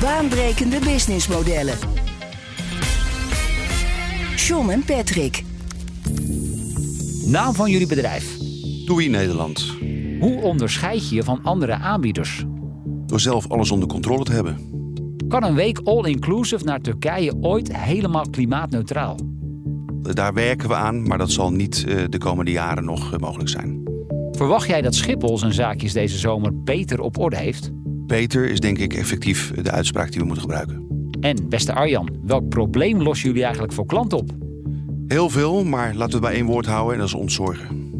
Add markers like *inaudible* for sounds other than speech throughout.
Baanbrekende businessmodellen. John en Patrick. Naam van jullie bedrijf. Doei Nederland. Hoe onderscheid je je van andere aanbieders? Door zelf alles onder controle te hebben. Kan een week all-inclusive naar Turkije ooit helemaal klimaatneutraal? Daar werken we aan, maar dat zal niet eh, de komende jaren nog eh, mogelijk zijn. Verwacht jij dat Schiphol zijn zaakjes deze zomer beter op orde heeft? Beter is denk ik effectief de uitspraak die we moeten gebruiken. En beste Arjan, welk probleem lossen jullie eigenlijk voor klanten op? Heel veel, maar laten we het bij één woord houden en dat is ontzorgen.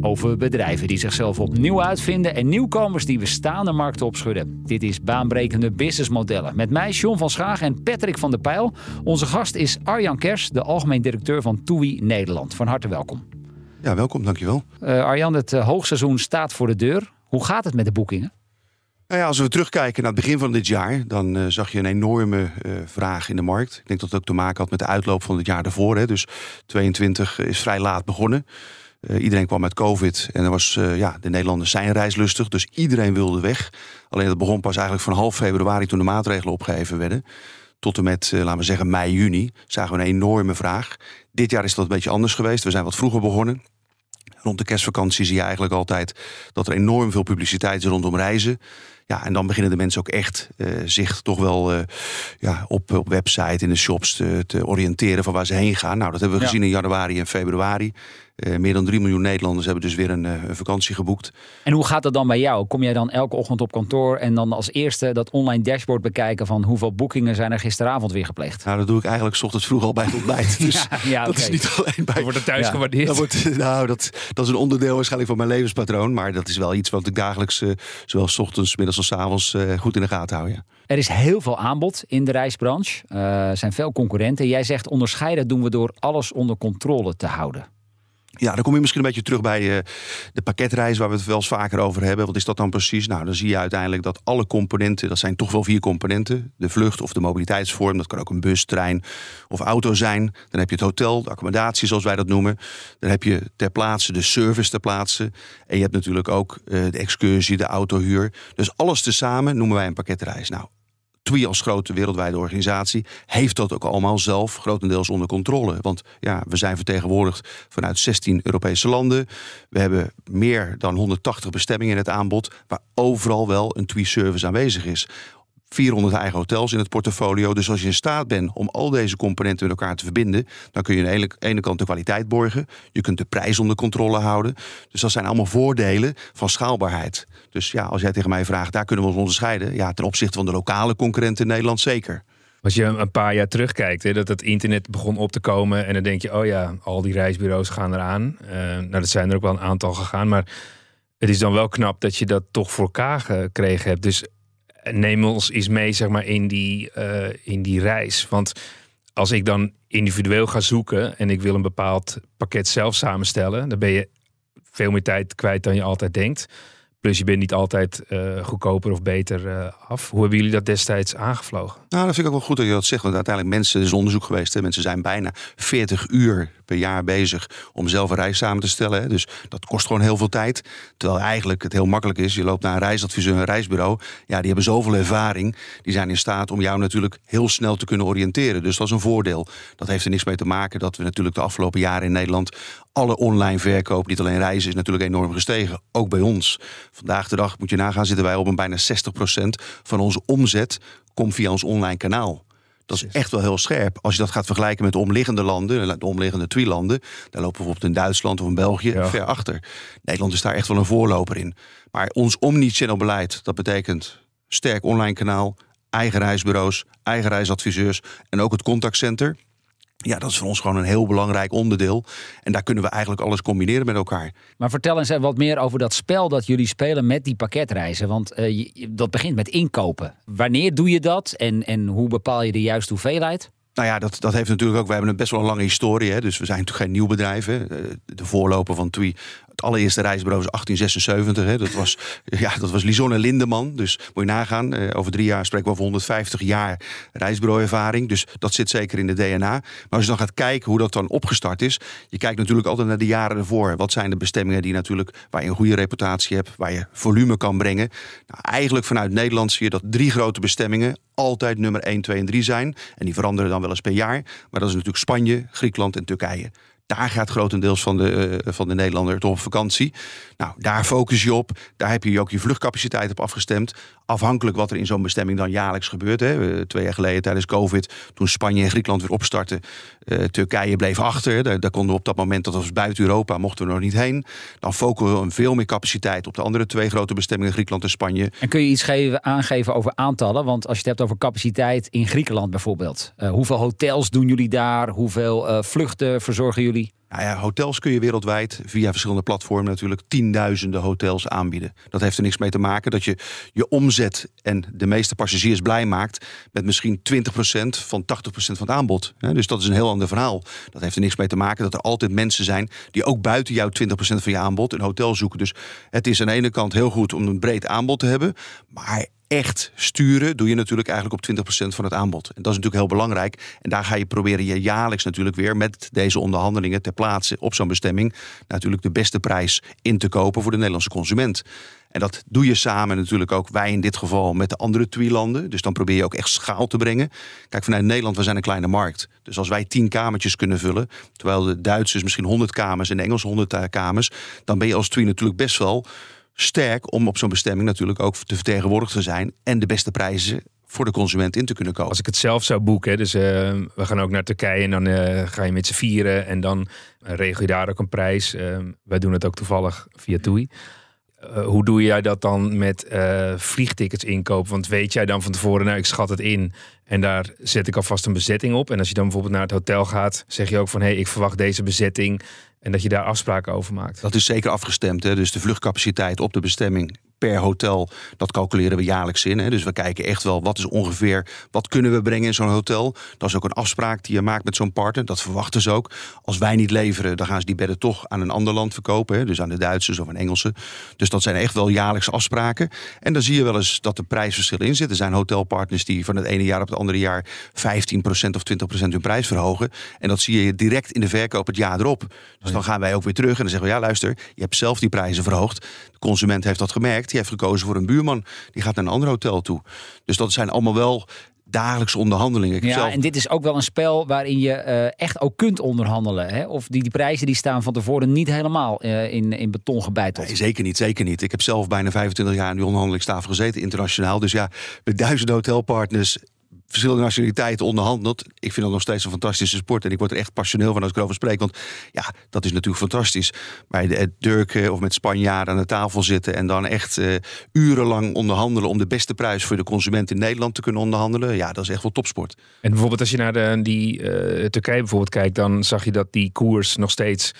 Over bedrijven die zichzelf opnieuw uitvinden en nieuwkomers die bestaande markten opschudden. Dit is baanbrekende businessmodellen. Met mij John van Schaag en Patrick van der Pijl. Onze gast is Arjan Kers, de algemeen directeur van TUI Nederland. Van harte welkom. Ja, welkom, dankjewel. Uh, Arjan, het uh, hoogseizoen staat voor de deur. Hoe gaat het met de boekingen? Nou ja, als we terugkijken naar het begin van dit jaar, dan uh, zag je een enorme uh, vraag in de markt. Ik denk dat het ook te maken had met de uitloop van het jaar daarvoor. Hè. Dus 22 is vrij laat begonnen. Uh, iedereen kwam met COVID en er was, ja, de Nederlanders zijn reislustig, dus iedereen wilde weg. Alleen dat begon pas eigenlijk van half februari toen de maatregelen opgeheven werden. Tot en met, laten we zeggen, mei, juni zagen we een enorme vraag. Dit jaar is dat een beetje anders geweest. We zijn wat vroeger begonnen. Rond de kerstvakantie zie je eigenlijk altijd dat er enorm veel publiciteit is rondom reizen. Ja, en dan beginnen de mensen ook echt uh, zich toch wel uh, ja, op, op website, in de shops te, te, oriënteren van waar ze heen gaan. Nou, dat hebben we gezien in januari en februari. Uh, meer dan 3 miljoen Nederlanders hebben dus weer een, een, vakantie geboekt. En hoe gaat dat dan bij jou? Kom jij dan elke ochtend op kantoor en dan als eerste dat online dashboard bekijken van hoeveel boekingen zijn er gisteravond weer gepleegd? Nou, dat doe ik eigenlijk 's ochtends vroeg al bij het ontbijt. *laughs* Dus ja, ja, dat okay. is niet alleen bij. Dan wordt het thuis ja, gewaardeerd. Dat wordt, *laughs* nou, dat, dat is een onderdeel waarschijnlijk van mijn levenspatroon. Maar dat is wel iets wat ik dagelijks, zowel 's ochtends, middags als avonds, uh, goed in de gaten houden. Er is heel veel aanbod in de reisbranche. Uh, er zijn veel concurrenten. Jij zegt onderscheiden doen we door alles onder controle te houden. Ja, dan kom je misschien een beetje terug bij uh, de pakketreis waar we het wel eens vaker over hebben. Wat is dat dan precies? Nou, dan zie je uiteindelijk dat alle componenten, dat zijn toch wel vier componenten. De vlucht of de mobiliteitsvorm, dat kan ook een bus, trein of auto zijn. Dan heb je het hotel, de accommodatie zoals wij dat noemen. Dan heb je ter plaatse de service ter plaatse. En je hebt natuurlijk ook uh, de excursie, de autohuur. Dus alles tezamen noemen wij een pakketreis. Nou, TUI als grote wereldwijde organisatie heeft dat ook allemaal zelf grotendeels onder controle. Want ja, we zijn vertegenwoordigd vanuit 16 Europese landen. We hebben meer dan 180 bestemmingen in het aanbod, waar overal wel een TUI-service aanwezig is. 400 eigen hotels in het portfolio. Dus als je in staat bent om al deze componenten met elkaar te verbinden, dan kun je aan de ene kant de kwaliteit borgen. Je kunt de prijs onder controle houden. Dus dat zijn allemaal voordelen van schaalbaarheid. Dus ja, als jij tegen mij vraagt, daar kunnen we ons onderscheiden. Ja, ten opzichte van de lokale concurrenten in Nederland zeker. Als je een paar jaar terugkijkt, hè, dat het internet begon op te komen. En dan denk je, oh ja, al die reisbureaus gaan eraan. Uh, nou, dat zijn er ook wel een aantal gegaan. Maar het is dan wel knap dat je dat toch voor elkaar gekregen hebt. Dus neem ons eens mee zeg maar, in, die, uh, in die reis. Want als ik dan individueel ga zoeken en ik wil een bepaald pakket zelf samenstellen, dan ben je veel meer tijd kwijt dan je altijd denkt. Plus je bent niet altijd uh, goedkoper of beter uh, af. Hoe hebben jullie dat destijds aangevlogen? Nou, dat vind ik ook wel goed dat je dat zegt. Want uiteindelijk mensen, er is onderzoek geweest. Hè. Mensen zijn bijna 40 uur per jaar bezig om zelf een reis samen te stellen. Hè. Dus dat kost gewoon heel veel tijd. Terwijl eigenlijk het heel makkelijk is. Je loopt naar een reisadviseur, een reisbureau. Ja, die hebben zoveel ervaring. Die zijn in staat om jou natuurlijk heel snel te kunnen oriënteren. Dus dat is een voordeel. Dat heeft er niks mee te maken dat we natuurlijk de afgelopen jaren in Nederland alle online verkoop, niet alleen reizen, is natuurlijk enorm gestegen. Ook bij ons. Vandaag de dag moet je nagaan, zitten wij op een bijna 60% van onze omzet komt via ons online kanaal. Dat is echt wel heel scherp. Als je dat gaat vergelijken met de omliggende landen, de omliggende twee-landen, daar lopen we bijvoorbeeld in Duitsland of in België ja. ver achter. Nederland is daar echt wel een voorloper in. Maar ons omnichannel beleid, dat betekent sterk online kanaal, eigen reisbureaus, eigen reisadviseurs en ook het contactcenter. Ja, dat is voor ons gewoon een heel belangrijk onderdeel. En daar kunnen we eigenlijk alles combineren met elkaar. Maar vertel eens wat meer over dat spel dat jullie spelen met die pakketreizen. Want uh, dat begint met inkopen. Wanneer doe je dat en, en hoe bepaal je de juiste hoeveelheid? Nou ja, dat, dat heeft natuurlijk ook. We hebben een best wel een lange historie. Hè, dus we zijn natuurlijk geen nieuw bedrijf. Hè. De voorloper van TUI het allereerste reisbureau is 1876. Hè. Dat was, *laughs* ja, dat was Lison en Lindeman. Dus moet je nagaan. Eh, over drie jaar spreken we over 150 jaar reisbureauervaring. Dus dat zit zeker in de DNA. Maar als je dan gaat kijken hoe dat dan opgestart is. Je kijkt natuurlijk altijd naar de jaren ervoor. Wat zijn de bestemmingen die natuurlijk, waar je een goede reputatie hebt. Waar je volume kan brengen. Nou, eigenlijk vanuit Nederland zie je dat drie grote bestemmingen altijd nummer 1, 2 en 3 zijn. En die veranderen dan wel eens per jaar. Maar dat is natuurlijk Spanje, Griekenland en Turkije. Daar gaat grotendeels van de, uh, van de Nederlander toch op vakantie. Nou, daar focus je op. Daar heb je ook je vluchtcapaciteit op afgestemd. Afhankelijk wat er in zo'n bestemming dan jaarlijks gebeurt. Hè. Twee jaar geleden tijdens COVID, toen Spanje en Griekenland weer opstartten. Uh, Turkije bleef achter. Daar, konden we op dat moment, dat was buiten Europa, mochten we nog niet heen. Dan focussen we veel meer capaciteit op de andere twee grote bestemmingen, Griekenland en Spanje. En kun je iets geven, aangeven over aantallen? Want als je het hebt over capaciteit in Griekenland bijvoorbeeld. Uh, hoeveel hotels doen jullie daar? Hoeveel uh, vluchten verzorgen jullie? Nou ja, hotels kun je wereldwijd via verschillende platformen natuurlijk tienduizenden hotels aanbieden. Dat heeft er niks mee te maken dat je je omzet en de meeste passagiers blij maakt met misschien 20% van 80% van het aanbod. Dus dat is een heel ander verhaal. Dat heeft er niks mee te maken dat er altijd mensen zijn die ook buiten jouw 20% van je aanbod een hotel zoeken. Dus het is aan de ene kant heel goed om een breed aanbod te hebben, maar echt sturen doe je natuurlijk eigenlijk op 20% van het aanbod. En dat is natuurlijk heel belangrijk. En daar ga je proberen je jaarlijks natuurlijk weer met deze onderhandelingen ter plaatse op zo'n bestemming natuurlijk de beste prijs in te kopen voor de Nederlandse consument. En dat doe je samen natuurlijk ook, wij in dit geval, met de andere TUI-landen. Dus dan probeer je ook echt schaal te brengen. Kijk, vanuit Nederland, we zijn een kleine markt. Dus als wij tien kamertjes kunnen vullen, terwijl de Duitsers misschien 100 kamers en de Engelsen 100 kamers, dan ben je als TUI natuurlijk best wel sterk om op zo'n bestemming natuurlijk ook te vertegenwoordigd te zijn en de beste prijzen voor de consument in te kunnen kopen. Als ik het zelf zou boeken, dus uh, we gaan ook naar Turkije en dan uh, ga je met z'n vieren en dan regel je daar ook een prijs. Wij doen het ook toevallig via TUI. hoe doe jij dat dan met vliegtickets inkopen? Want weet jij dan van tevoren, nou ik schat het in en daar zet ik alvast een bezetting op. En als je dan bijvoorbeeld naar het hotel gaat, zeg je ook van hé, hey, ik verwacht deze bezetting en dat je daar afspraken over maakt. Dat is zeker afgestemd. Hè? Dus de vluchtcapaciteit op de bestemming per hotel, dat calculeren we jaarlijks in. Hè. Dus we kijken echt wel wat is ongeveer, wat kunnen we brengen in zo'n hotel. Dat is ook een afspraak die je maakt met zo'n partner. Dat verwachten ze ook. Als wij niet leveren, dan gaan ze die bedden toch aan een ander land verkopen. Hè. Dus aan de Duitsers of aan Engelsen. Dus dat zijn echt wel jaarlijkse afspraken. En dan zie je wel eens dat er prijsverschillen in zitten. Er zijn hotelpartners die van het ene jaar op het andere jaar 15% of 20% hun prijs verhogen. En dat zie je direct in de verkoop het jaar erop. Dus dan gaan wij ook weer terug en dan zeggen we, ja luister, je hebt zelf die prijzen verhoogd. De consument heeft dat gemerkt die heeft gekozen voor een buurman. Die gaat naar een ander hotel toe. Dus dat zijn allemaal wel dagelijkse onderhandelingen. ja, zelf... en dit is ook wel een spel waarin je uh, echt ook kunt onderhandelen. Hè? Of die, die prijzen die staan van tevoren niet helemaal uh, in, in beton gebeiteld. Nee, zeker niet, zeker niet. Ik heb zelf bijna 25 jaar in die onderhandelingstafel gezeten, internationaal. Dus ja, met duizenden hotelpartners verschillende nationaliteiten onderhandeld. Ik vind dat nog steeds een fantastische sport. En ik word er echt passioneel van als ik erover spreek. Want ja, dat is natuurlijk fantastisch. Bij de Durk of met Spanjaarden aan de tafel zitten. En dan echt uh, urenlang onderhandelen. Om de beste prijs voor de consument in Nederland te kunnen onderhandelen. Ja, dat is echt wel topsport. En bijvoorbeeld als je naar de, die uh, Turkije bijvoorbeeld kijkt. Dan zag je dat die koers nog steeds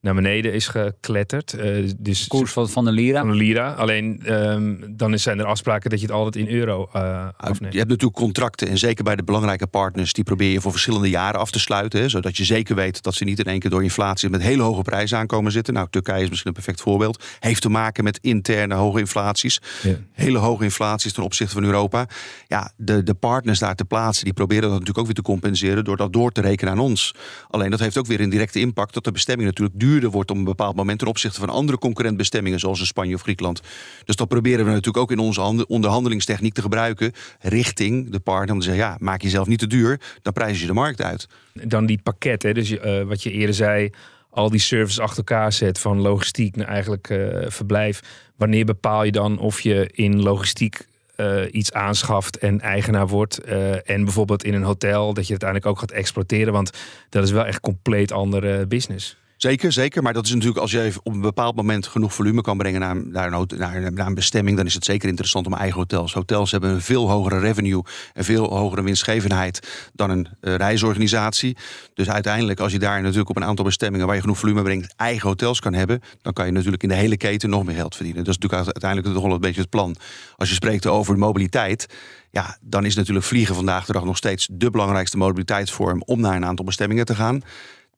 naar beneden is gekletterd. Uh, dus koers van, van de lira. Van de lira. Alleen um, dan zijn er afspraken dat je het altijd in euro uh, afneemt. Je hebt natuurlijk contracten en zeker bij de belangrijke partners die probeer je voor verschillende jaren af te sluiten, hè, zodat je zeker weet dat ze niet in één keer door inflatie met hele hoge prijzen aankomen zitten. Nou, Turkije is misschien een perfect voorbeeld. Heeft te maken met interne hoge inflaties, ja. hele hoge inflaties ten opzichte van Europa. Ja, de, de partners daar te plaatsen die proberen dat natuurlijk ook weer te compenseren door dat door te rekenen aan ons. Alleen dat heeft ook weer een directe impact dat de bestemming natuurlijk duur duurder wordt op een bepaald moment ten opzichte van andere concurrentbestemmingen zoals in Spanje of Griekenland. Dus dat proberen we natuurlijk ook in onze onderhandelingstechniek te gebruiken richting de partner om te zeggen ja, maak jezelf niet te duur, dan prijs je de markt uit. Dan die pakketten, dus uh, wat je eerder zei, al die services achter elkaar zet van logistiek naar eigenlijk uh, verblijf. Wanneer bepaal je dan of je in logistiek uh, iets aanschaft en eigenaar wordt. En bijvoorbeeld in een hotel dat je uiteindelijk ook gaat exporteren. Want dat is wel echt compleet andere business. Zeker, zeker. Maar dat is natuurlijk als je op een bepaald moment genoeg volume kan brengen naar, naar, een, naar een bestemming, dan is het zeker interessant om eigen hotels. Hotels hebben een veel hogere revenue en veel hogere winstgevendheid dan een eh, reisorganisatie. Dus uiteindelijk, als je daar natuurlijk op een aantal bestemmingen waar je genoeg volume brengt, eigen hotels kan hebben, dan kan je natuurlijk in de hele keten nog meer geld verdienen. Dat is natuurlijk uiteindelijk toch wel een beetje het plan. Als je spreekt over mobiliteit, ja, dan is natuurlijk vliegen vandaag de dag nog steeds de belangrijkste mobiliteitsvorm om naar een aantal bestemmingen te gaan.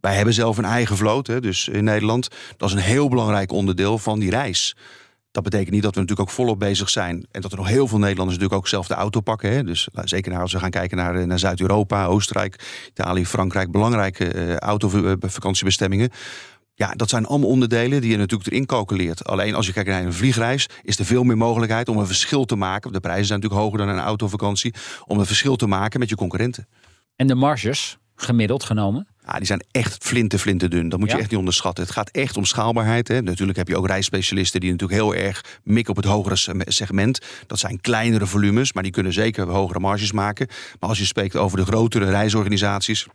Wij hebben zelf een eigen vloot, hè, dus in Nederland. Dat is een heel belangrijk onderdeel van die reis. Dat betekent niet dat we natuurlijk ook volop bezig zijn. En dat er nog heel veel Nederlanders natuurlijk ook zelf de auto pakken. Hè. Dus la- zeker nou, als we gaan kijken naar, eh, naar Zuid-Europa, Oostenrijk, Italië, Frankrijk. Belangrijke eh, autovakantiebestemmingen. Ja, dat zijn allemaal onderdelen die je natuurlijk erin calculeert. Alleen als je kijkt naar een vliegreis, is er veel meer mogelijkheid om een verschil te maken. De prijzen zijn natuurlijk hoger dan een autovakantie. Om een verschil te maken met je concurrenten. En de marges, gemiddeld genomen. Ja, die zijn echt flinten, flinten dun. Dat moet je Ja? echt niet onderschatten. Het gaat echt om schaalbaarheid. Hè. Natuurlijk heb je ook reisspecialisten die natuurlijk heel erg mikken op het hogere se- segment. Dat zijn kleinere volumes, maar die kunnen zeker hogere marges maken. Maar als je spreekt over de grotere reisorganisaties,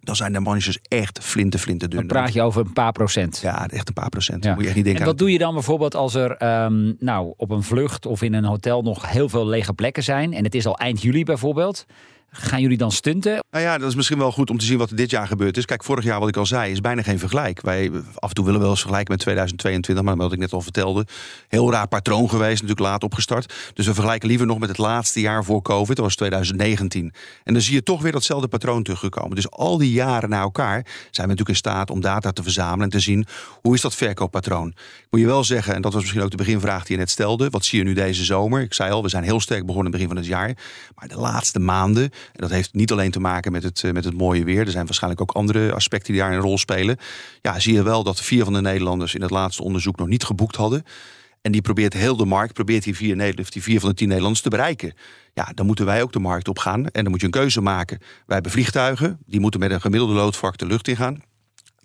dan zijn de marges echt flinten, flinten dun. Dan praat je over een paar procent. Ja, echt een paar procent. Ja. Moet je echt niet denken En aan wat doe je dan bijvoorbeeld als er ehm, nou, op een vlucht of in een hotel nog heel veel lege plekken zijn? En het is al eind juli bijvoorbeeld. Gaan jullie dan stunten? Nou ja, dat is misschien wel goed om te zien wat er dit jaar gebeurd is. Kijk, vorig jaar, wat ik al zei, is bijna geen vergelijk. Wij af en toe willen we wel eens vergelijken met 2022, maar wat ik net al vertelde, heel raar patroon geweest, natuurlijk laat opgestart. Dus we vergelijken liever nog met het laatste jaar voor COVID, dat was 2019. En dan zie je toch weer datzelfde patroon teruggekomen. Dus al die jaren na elkaar zijn we natuurlijk in staat om data te verzamelen en te zien hoe is dat verkooppatroon. Ik moet je wel zeggen, en dat was misschien ook de beginvraag die je net stelde, wat zie je nu deze zomer? Ik zei al, we zijn heel sterk begonnen begin van het jaar, maar de laatste maanden, en dat heeft niet alleen te maken met het, eh, met het mooie weer. Er zijn waarschijnlijk ook andere aspecten die daar een rol spelen. Ja, zie je wel dat vier van de Nederlanders in het laatste onderzoek nog niet geboekt hadden. En die probeert heel de markt, probeert die vier, die vier van de tien Nederlanders te bereiken. Ja, dan moeten wij ook de markt op gaan. En dan moet je een keuze maken. Wij hebben vliegtuigen, die moeten met een gemiddelde loodvak de lucht ingaan.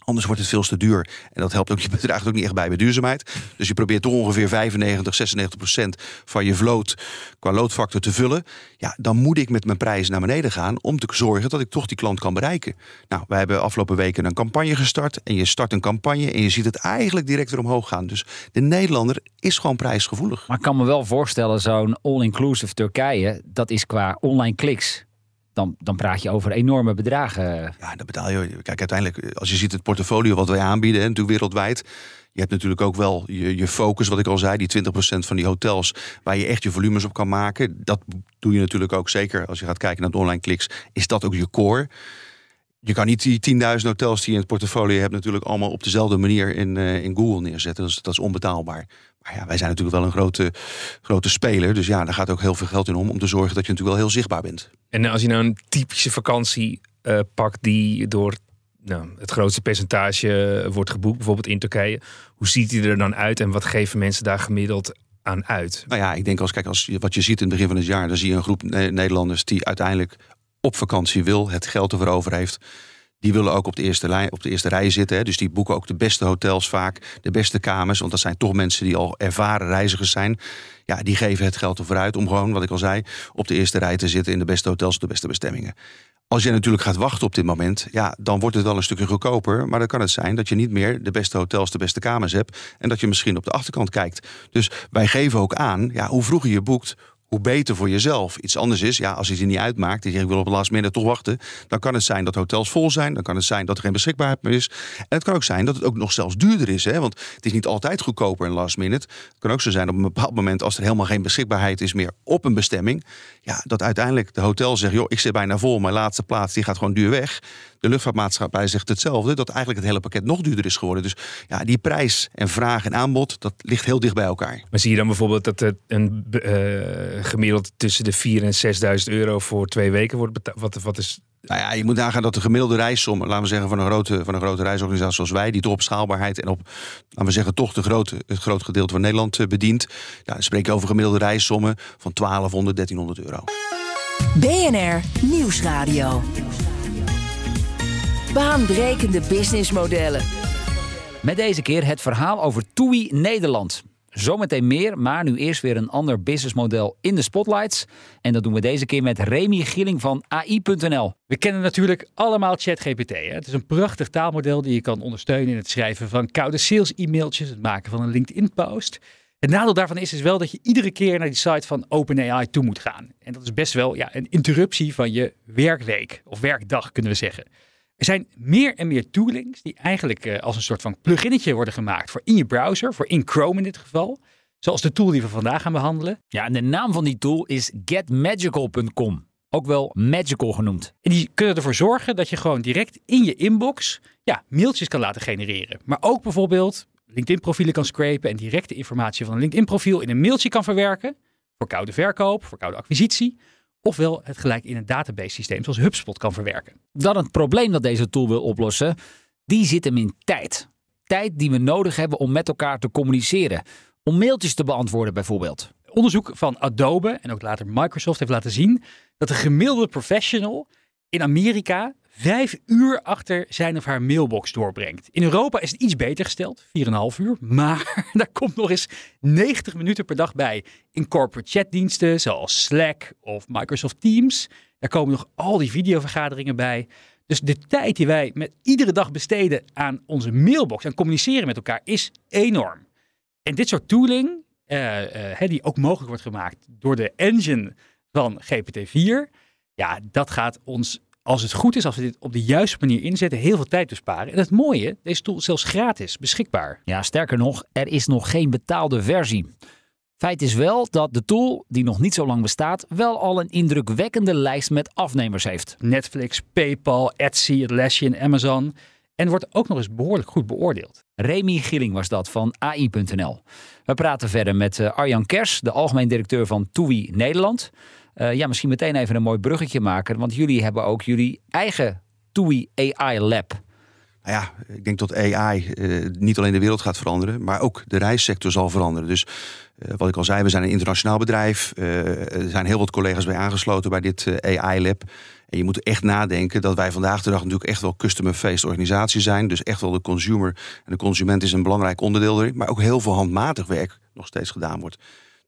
Anders wordt het veel te duur. En dat helpt ook je bedrijf ook niet echt bij bij duurzaamheid. Dus je probeert toch ongeveer 95, 96 procent van je vloot qua loodfactor te vullen. Ja, dan moet ik met mijn prijs naar beneden gaan om te zorgen dat ik toch die klant kan bereiken. Nou, wij hebben afgelopen weken een campagne gestart. En je start een campagne en je ziet het eigenlijk direct weer omhoog gaan. Dus de Nederlander is gewoon prijsgevoelig. Maar ik kan me wel voorstellen, zo'n all-inclusive Turkije, dat is qua online kliks. Dan, dan praat je over enorme bedragen. Ja, dan betaal je. Kijk, uiteindelijk, als je ziet het portfolio wat wij aanbieden, natuurlijk wereldwijd. Je hebt natuurlijk ook wel je, je focus, wat ik al zei, die 20% van die hotels waar je echt je volumes op kan maken. Dat doe je natuurlijk ook zeker als je gaat kijken naar de online kliks. Is dat ook je core? Je kan niet die 10.000 hotels die je in het portfolio hebt, natuurlijk allemaal op dezelfde manier in, eh, in Google neerzetten. Dat is, dat is onbetaalbaar. Maar ja, wij zijn natuurlijk wel een grote, grote speler. Dus ja, daar gaat ook heel veel geld in om. Om te zorgen dat je natuurlijk wel heel zichtbaar bent. En als je nou een typische vakantie eh, pakt die door nou, het grootste percentage wordt geboekt, bijvoorbeeld in Turkije. Hoe ziet die er dan uit en wat geven mensen daar gemiddeld aan uit? Nou ja, ik denk als, kijk, als je, wat je ziet in het begin van het jaar, dan zie je een groep Ne- Nederlanders die uiteindelijk op vakantie wil, het geld ervoor over heeft. Die willen ook op de eerste, lijn, op de eerste rij zitten. Hè. Dus die boeken ook de beste hotels vaak, de beste kamers. Want dat zijn toch mensen die al ervaren reizigers zijn. Ja, die geven het geld ervoor uit om gewoon, wat ik al zei, op de eerste rij te zitten in de beste hotels, de beste bestemmingen. Als je natuurlijk gaat wachten op dit moment, ja, dan wordt het wel een stukje goedkoper. Maar dan kan het zijn dat je niet meer de beste hotels, de beste kamers hebt. En dat je misschien op de achterkant kijkt. Dus wij geven ook aan, ja, hoe vroeger je boekt, hoe beter voor jezelf. Iets anders is, ja, als je er niet uitmaakt, en je ik wil op het last minute toch wachten, dan kan het zijn dat hotels vol zijn, dan kan het zijn dat er geen beschikbaarheid meer is. En het kan ook zijn dat het ook nog zelfs duurder is, hè? want het is niet altijd goedkoper in last minute. Het kan ook zo zijn op een bepaald moment, als er helemaal geen beschikbaarheid is meer op een bestemming, ja, dat uiteindelijk de hotel zegt, joh, ik zit bijna vol, mijn laatste plaats die gaat gewoon duur weg. De luchtvaartmaatschappij zegt hetzelfde, dat eigenlijk het hele pakket nog duurder is geworden. Dus ja, die prijs en vraag en aanbod, dat ligt heel dicht bij elkaar. Maar zie je dan bijvoorbeeld dat het een eh, gemiddeld tussen de 4.000 en 6.000 euro voor twee weken wordt betaald? Wat, wat is Nou ja, je moet nagaan dat de gemiddelde reissom, laten we zeggen, van een grote, van een grote reisorganisatie zoals wij, die toch op schaalbaarheid en op, laten we zeggen, toch de grote, het groot gedeelte van Nederland eh, bedient. Ja, dan spreek je over gemiddelde reissommen van 1200, 1300 euro. BNR Nieuwsradio. Baanbrekende businessmodellen. Met deze keer het verhaal over TUI Nederland. Zometeen meer, maar nu eerst weer een ander businessmodel in de spotlights. En dat doen we deze keer met Remy Gilling van AI.nl. We kennen natuurlijk allemaal ChatGPT. Hè? Het is een prachtig taalmodel die je kan ondersteunen in het schrijven van koude sales-e-mailtjes, het maken van een LinkedIn-post. Het nadeel daarvan is, is wel dat je iedere keer naar die site van OpenAI toe moet gaan. En dat is best wel ja, een interruptie van je werkweek of werkdag, kunnen we zeggen. Er zijn meer en meer toolings die eigenlijk uh, als een soort van pluginnetje worden gemaakt voor in je browser, voor in Chrome in dit geval. Zoals de tool die we vandaag gaan behandelen. Ja, en de naam van die tool is getmagical.com. Ook wel Magical genoemd. En die kunnen ervoor zorgen dat je gewoon direct in je inbox ja, mailtjes kan laten genereren. Maar ook bijvoorbeeld LinkedIn-profielen kan scrapen en direct de informatie van een LinkedIn-profiel in een mailtje kan verwerken. Voor koude verkoop, voor koude acquisitie. Ofwel het gelijk in een database systeem zoals HubSpot kan verwerken. Dan het probleem dat deze tool wil oplossen, die zit hem in tijd. Tijd die we nodig hebben om met elkaar te communiceren. Om mailtjes te beantwoorden bijvoorbeeld. Onderzoek van Adobe en ook later Microsoft heeft laten zien dat de gemiddelde professional in Amerika vijf uur achter zijn of haar mailbox doorbrengt. In Europa is het iets beter gesteld, 4,5 uur. Maar *laughs* daar komt nog eens 90 minuten per dag bij. In corporate chatdiensten zoals Slack of Microsoft Teams. Daar komen nog al die videovergaderingen bij. Dus de tijd die wij met iedere dag besteden aan onze mailbox, en communiceren met elkaar, is enorm. En dit soort tooling, uh, uh, die ook mogelijk wordt gemaakt door de engine van GPT-4, ja, dat gaat ons als het goed is, als we dit op de juiste manier inzetten, heel veel tijd besparen. En het mooie, deze tool is zelfs gratis beschikbaar. Ja, sterker nog, er is nog geen betaalde versie. Feit is wel dat de tool, die nog niet zo lang bestaat, wel al een indrukwekkende lijst met afnemers heeft. Netflix, PayPal, Etsy, Atlassian, Amazon. En wordt ook nog eens behoorlijk goed beoordeeld. Remy Gilling was dat van AI.nl. We praten verder met eh, Arjan Kers, de algemeen directeur van TUI Nederland. Uh, ja, misschien meteen even een mooi bruggetje maken. Want jullie hebben ook jullie eigen TUI AI Lab. Nou ja, ik denk dat AI uh, niet alleen de wereld gaat veranderen, maar ook de reissector zal veranderen. Dus uh, wat ik al zei, we zijn een internationaal bedrijf. er zijn heel wat collega's bij aangesloten bij dit AI Lab. En je moet echt nadenken dat wij vandaag de dag natuurlijk echt wel customer-faced organisatie zijn. Dus echt wel de consumer en de consument is een belangrijk onderdeel erin. Maar ook heel veel handmatig werk nog steeds gedaan wordt.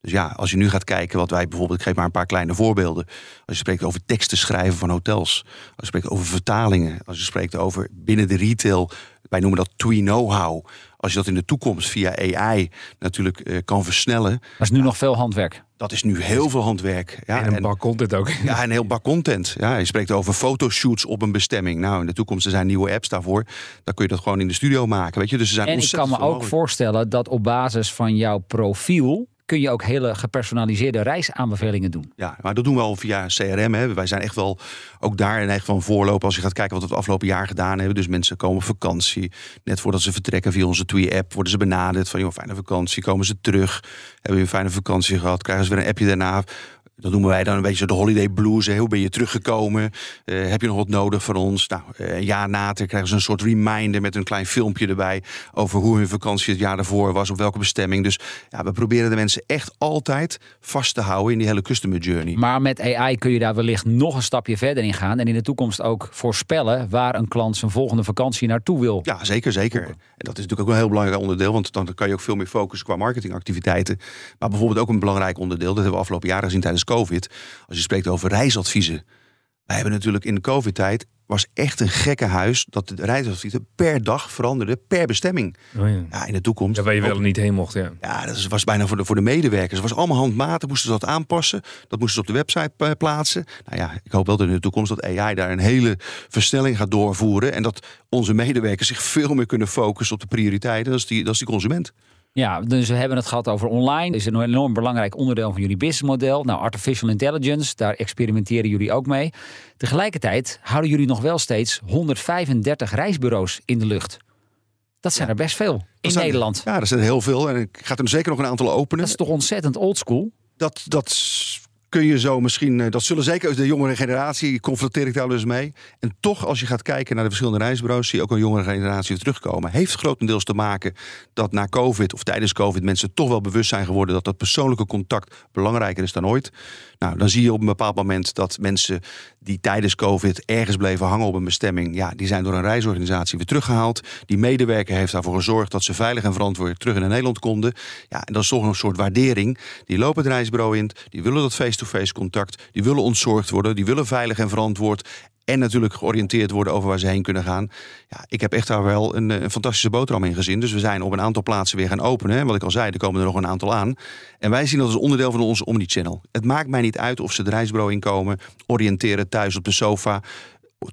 Dus ja, als je nu gaat kijken wat wij bijvoorbeeld, ik geef maar een paar kleine voorbeelden. Als je spreekt over teksten schrijven van hotels. Als je spreekt over vertalingen. Als je spreekt over binnen de retail. Wij noemen dat twee know-how. Als je dat in de toekomst via AI natuurlijk uh, kan versnellen. Dat is nu nog veel handwerk. Dat is nu heel veel handwerk. Ja, en een bak content ook. Ja, een heel bak content. Ja, je spreekt over fotoshoots op een bestemming. Nou, in de toekomst er zijn nieuwe apps daarvoor. Dan kun je dat gewoon in de studio maken. Weet je? Dus er zijn en ik kan me ook mogelijk. voorstellen dat op basis van jouw profiel kun je ook hele gepersonaliseerde reisaanbevelingen doen. Ja, maar dat doen we al via CRM. Hè. Wij zijn echt wel ook daar in eigen van voorlopen. Als je gaat kijken wat we het afgelopen jaar gedaan hebben. Dus mensen komen op vakantie. Net voordat ze vertrekken via onze TWE-app worden ze benaderd. Van joh, fijne vakantie. Komen ze terug. Hebben we een fijne vakantie gehad. Krijgen ze weer een appje daarna dat noemen wij dan een beetje de holiday blues. Hoe ben je teruggekomen? Uh, heb je nog wat nodig van ons? Nou, uh, een jaar later krijgen ze een soort reminder met een klein filmpje erbij over hoe hun vakantie het jaar daarvoor was, op welke bestemming. Dus ja, we proberen de mensen echt altijd vast te houden in die hele customer journey. Maar met AI kun je daar wellicht nog een stapje verder in gaan en in de toekomst ook voorspellen waar een klant zijn volgende vakantie naartoe wil. Ja, zeker, zeker. En dat is natuurlijk ook een heel belangrijk onderdeel, want dan kan je ook veel meer focussen qua marketingactiviteiten. Maar bijvoorbeeld ook een belangrijk onderdeel, dat hebben we afgelopen jaren gezien tijdens COVID. Als je spreekt over reisadviezen. Wij hebben natuurlijk in de COVID-tijd was echt een gekke huis dat de reisadviezen per dag veranderden per bestemming. Oh ja. ja. in de toekomst. Ja, waar je wel niet heen mocht, ja. Ja, dat was bijna voor de, voor de medewerkers. Het was allemaal handmatig, moesten ze dat aanpassen. Dat moesten ze op de website plaatsen. Nou ja, ik hoop wel dat in de toekomst dat AI daar een hele versnelling gaat doorvoeren. En dat onze medewerkers zich veel meer kunnen focussen op de prioriteiten. Dat is die, dat is die consument. Ja, dus we hebben het gehad over online. Dat is een enorm belangrijk onderdeel van jullie businessmodel. Nou, artificial intelligence, daar experimenteren jullie ook mee. Tegelijkertijd houden jullie nog wel steeds 135 reisbureaus in de lucht. Dat zijn er best veel in zijn, Nederland. Ja, er zijn heel veel. En ik ga er zeker nog een aantal openen. Dat is toch ontzettend oldschool? Dat, dat kun je zo misschien, eh, dat zullen zeker de jongere generatie, confronteer ik daar dus mee. En toch, als je gaat kijken naar de verschillende reisbureaus, zie je ook een jongere generatie terugkomen. Heeft grotendeels te maken dat na COVID of tijdens COVID mensen toch wel bewust zijn geworden dat dat persoonlijke contact belangrijker is dan ooit. Nou, dan zie je op een bepaald moment dat mensen die tijdens COVID ergens bleven hangen op een bestemming, ja, die zijn door een reisorganisatie weer teruggehaald. Die medewerker heeft daarvoor gezorgd dat ze veilig en verantwoord terug in Nederland konden. Ja, en dat is toch een soort waardering. Die lopen het reisbureau in, die willen dat face-to-face contact, die willen ontzorgd worden, die willen veilig en verantwoord en natuurlijk georiënteerd worden over waar ze heen kunnen gaan. Ja, ik heb echt daar wel een, een, fantastische boterham in gezien. Dus we zijn op een aantal plaatsen weer gaan openen. En wat ik al zei, er komen er nog een aantal aan. En wij zien dat als onderdeel van onze Omnichannel. Het maakt mij niet uit of ze het reisbureau inkomen, oriënteren thuis op de sofa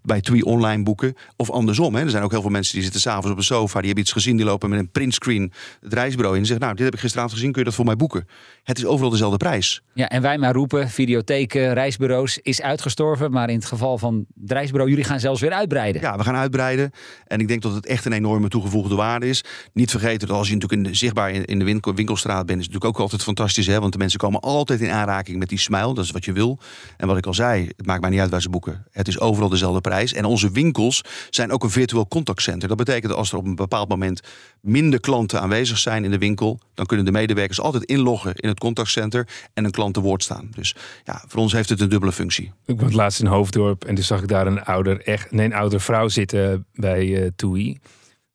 bij TWE online boeken. Of andersom. Hè. Er zijn ook heel veel mensen die zitten s'avonds op een sofa. Die hebben iets gezien. Die lopen met een printscreen het reisbureau in. En zeggen, nou, dit heb ik gisteravond gezien. Kun je dat voor mij boeken? Het is overal dezelfde prijs. Ja, en wij maar roepen, videotheken, reisbureaus is uitgestorven. Maar in het geval van het reisbureau, jullie gaan zelfs weer uitbreiden. Ja, we gaan uitbreiden. En ik denk dat het echt een enorme toegevoegde waarde is. Niet vergeten dat als je natuurlijk in de, zichtbaar in de winkel, winkelstraat bent, is het natuurlijk ook altijd fantastisch. Hè? Want de mensen komen altijd in aanraking met die smile. Dat is wat je wil. En wat ik al zei, het maakt mij niet uit waar ze boeken. Het is overal dezelfde prijs. En onze winkels zijn ook een virtueel contactcenter. Dat betekent dat als er op een bepaald moment minder klanten aanwezig zijn in de winkel, dan kunnen de medewerkers altijd inloggen in het contactcenter en een klant te woord staan. Dus ja, voor ons heeft het een dubbele functie. Ik was laatst in Hoofddorp en toen zag ik daar een ouder, echt, nee, een ouder vrouw zitten bij uh, TUI.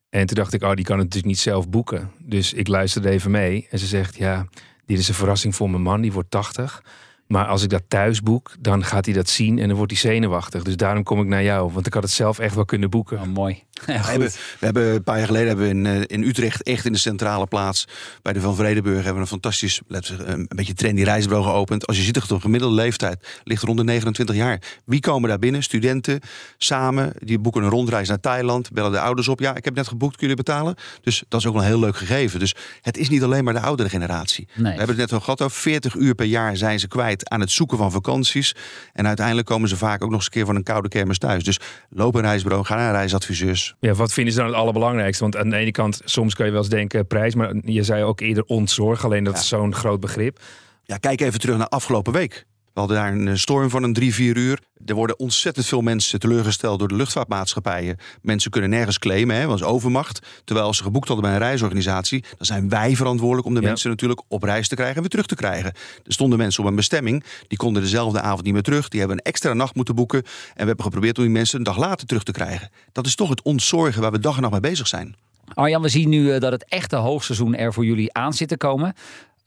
En toen dacht ik, oh, die kan het natuurlijk niet zelf boeken. Dus ik luisterde even mee en ze zegt, ja, dit is een verrassing voor mijn man, die wordt 80. Maar als ik dat thuis boek, dan gaat hij dat zien en dan wordt hij zenuwachtig. Dus daarom kom ik naar jou, want ik had het zelf echt wel kunnen boeken. Oh, mooi. Ja, we, hebben, we hebben een paar jaar geleden hebben we in, eh, in Utrecht, echt in de centrale plaats, bij de Van Vredeburg, hebben we een fantastisch, een beetje trendy reisbureau geopend. Als je ziet dat de gemiddelde leeftijd ligt rond de 29 jaar. Wie komen daar binnen? Studenten, samen, die boeken een rondreis naar Thailand, bellen de ouders op. Ja, ik heb net geboekt, kun je betalen? Dus dat is ook wel een heel leuk gegeven. Dus het is niet alleen maar de oudere generatie. Nee. We hebben het net al gehad over 40 uur per jaar zijn ze kwijt aan het zoeken van vakanties. En uiteindelijk komen ze vaak ook nog eens een keer van een koude kermis thuis. Dus loop een reisbureau, ga naar reisadviseurs. Ja, wat vinden ze dan het allerbelangrijkste? Want aan de ene kant, soms kan je wel eens denken prijs, maar je zei ook eerder ontzorg. Alleen dat Ja. is zo'n groot begrip. Ja, kijk even terug naar afgelopen week. We hadden daar een eh, storm van een drie, vier uur. Er worden ontzettend veel mensen teleurgesteld door de luchtvaartmaatschappijen. Mensen kunnen nergens claimen, hè, want overmacht. Terwijl als ze geboekt hadden bij een reisorganisatie, dan zijn wij verantwoordelijk om de Ja. mensen natuurlijk op reis te krijgen en weer terug te krijgen. Er stonden mensen op een bestemming, die konden dezelfde avond niet meer terug. Die hebben een extra nacht moeten boeken. En we hebben geprobeerd om die mensen een dag later terug te krijgen. Dat is toch het ontzorgen waar we dag en nacht mee bezig zijn. Arjan, we zien nu eh, dat het echte hoogseizoen er voor jullie aan zit te komen.